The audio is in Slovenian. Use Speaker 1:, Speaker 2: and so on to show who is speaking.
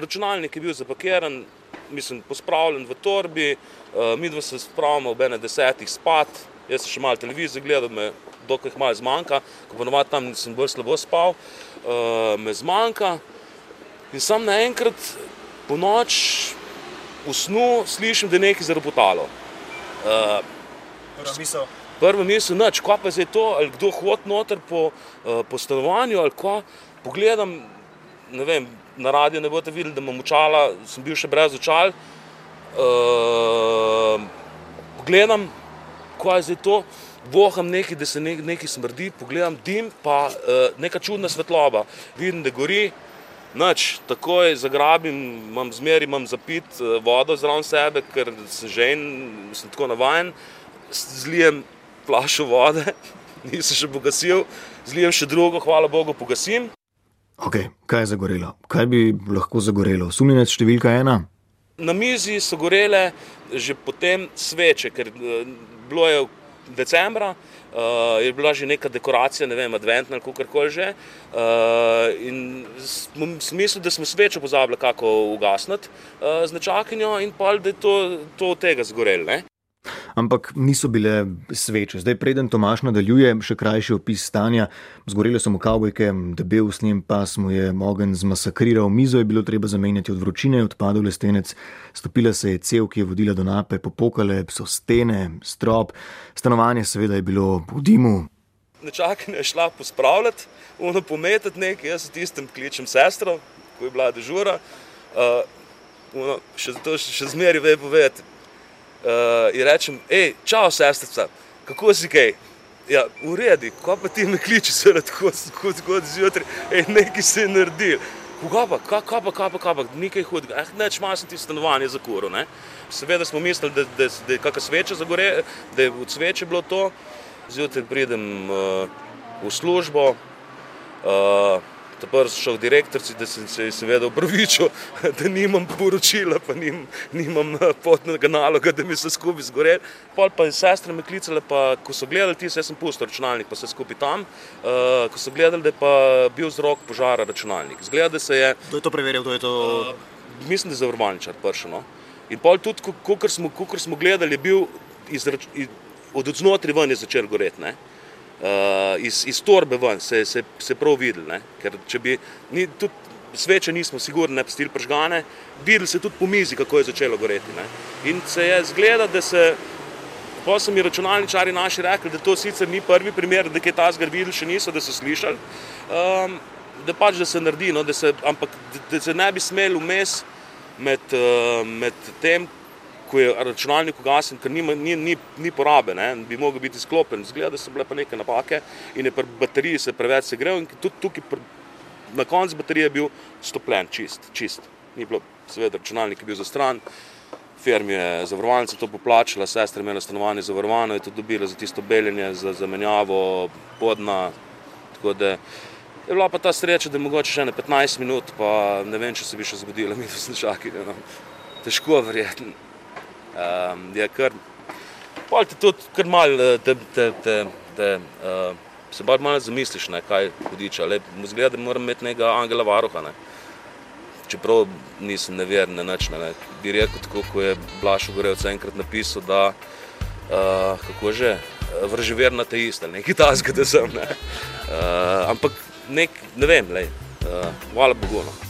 Speaker 1: računalnik je bil zapakiran, mislim, pospravljen v torbi, uh, mi dva se spravimo ob ene desetih spat, jaz sem še malo televizijo gledal, me dokaj malo zmanjka, ko ponovadi tam sem bolj slabo spal, uh, me zmanjka in sam naenkrat po noč v snu slišim, da je nekaj zarobotalo. Uh,
Speaker 2: Prva misel.
Speaker 1: Prvo misel, noč, kva pa je to, ali kdo hodi noter po, po stanovanju, ali kva. Pogledam, ne vem, na radiju ne boste videli, da imam očala, sem bil še brez očal. Uh, pogledam, kva je zdaj to, voham nekaj, da se nekaj, nekaj smrdi, pogledam dim, pa uh, neka čudna svetloba. Vidim, da gori, Noč, takoj zagrabim, imam zmeri, imam zapit uh, vodo zraven sebe, ker sem že en, sem tako navajen, zlijem flašo vode, nisem še pogasil, zlijem še drugo, hvala Bogu, pogasim.
Speaker 3: Ok, kaj je zagorelo? Kaj bi lahko zagorelo? Sumljenec številka ena?
Speaker 1: Na mizi so gorele že potem sveče, ker uh, bilo je decembra, uh, je bila že neka dekoracija, ne vem, adventna ali kako koli že. Uh, in sem mislil, da smo svečo pozabili kako ugasniti uh, z nečakinjo in pa da je to, od tega zgorelo.
Speaker 3: Ampak niso bile sveče. Zdaj, preden Tomaš nadaljuje, še krajši opis stanja. Zgorele so mu kavbojke, debel s njim pas mu je ogen zmasakriral, mizo je bilo treba zamenjati od vročine, odpadel lestenec, stopila se je cev, ki je vodila do nape, popokale so stene, strop, stanovanje seveda je bilo v dimu.
Speaker 1: Nečakanja je šla pospravljati, ono pometati nekaj, jaz s tistem kličem sestro, ko je bila dežura. Uh, ono, še, to še zmeri ve povedati. Uh, in rečem, hej, čau, sestrica, kako si kaj? Ja, v redu, ko pa ti me kliči, je tako zgodilo zjutraj, hej, nekaj se je naredil. Koga pa, kaj pa, kaj pa, kaj pa, nekaj hudega, eh, neč malo sem ti stanovanje za kuro, ne? Seveda smo mislili, da, da, da je kakšna sveča zagore, da je od sveče bilo to. Zjutraj pridem uh, v službo, uh, Takrat sem šel k direktorici, da sem se seveda upravičil, da nimam poročila, pa nim, nimam potnega naloga, da mi se skupaj zgore. Pol pa je sestra me klicala, pa ko so gledali ti, jaz sem pustil računalnik, pa se skupaj tam, uh, ko so gledali, da je pa bil vzrok požara računalnik. Zgleda, da se je...
Speaker 2: Kdo je to preveril, kdo je to...
Speaker 1: Uh, mislim, da je zavrmančar pršeno. In pol tudi, ko smo, smo gledali, je bil iz, iz, od znotraj ven je začel goreti. Ne? uh, iz, iz torbe ven, se je prav videl. Ne? Ker če bi ni, tudi sveče nismo sigurni, ne pustili pržgane, videli se tudi po mizi, kako je začelo goreti. Ne? In se je zgleda, da se. Pa so mi računalničari naši rekli, da to sicer ni prvi primer, da je ta zgor videl, še niso, da so slišali, um, da pač da se naredi, no, da se, ampak da, da se ne bi smeli vmes med, uh, med tem, ko je računalnik ugasen, ker nima, ni, ni, ni porabe, ne, bi mogel biti sklopen. Zgleda, da so bile pa neke napake in je pri bateriji se preveč segrel in tudi tukaj pr, na koncu baterije je bil stopljen, čist, čist. Ni bilo, seveda, računalnik je bil za stran. Firma je zavarovalnica to poplačala, sestra imela stanovanje zavarovano, je to dobila za tisto beljenje, za zamenjavo podna. Tako da je bila pa ta sreča, da je mogoče še ne 15 minut, pa ne vem, če se bi še zgodila, mi smo čakali. No. Težko verjetno um, je kar. Pol te tudi kar mal, eh, te, te, te, te, uh, se bolj malo zamisliš, ne, kaj hudiča. Zgleda, da moram imeti nekega angela varuha. Ne. Čeprav nisem neveren, ne nič. Ne, ne. Bi rekel tako, ko je Blašo Gorevc enkrat napisal, da uh, kako že, vržever na te iste, nekaj tasga, da sem. Ne. Uh, ampak nek, ne vem, lej, uh, hvala Bogu. No.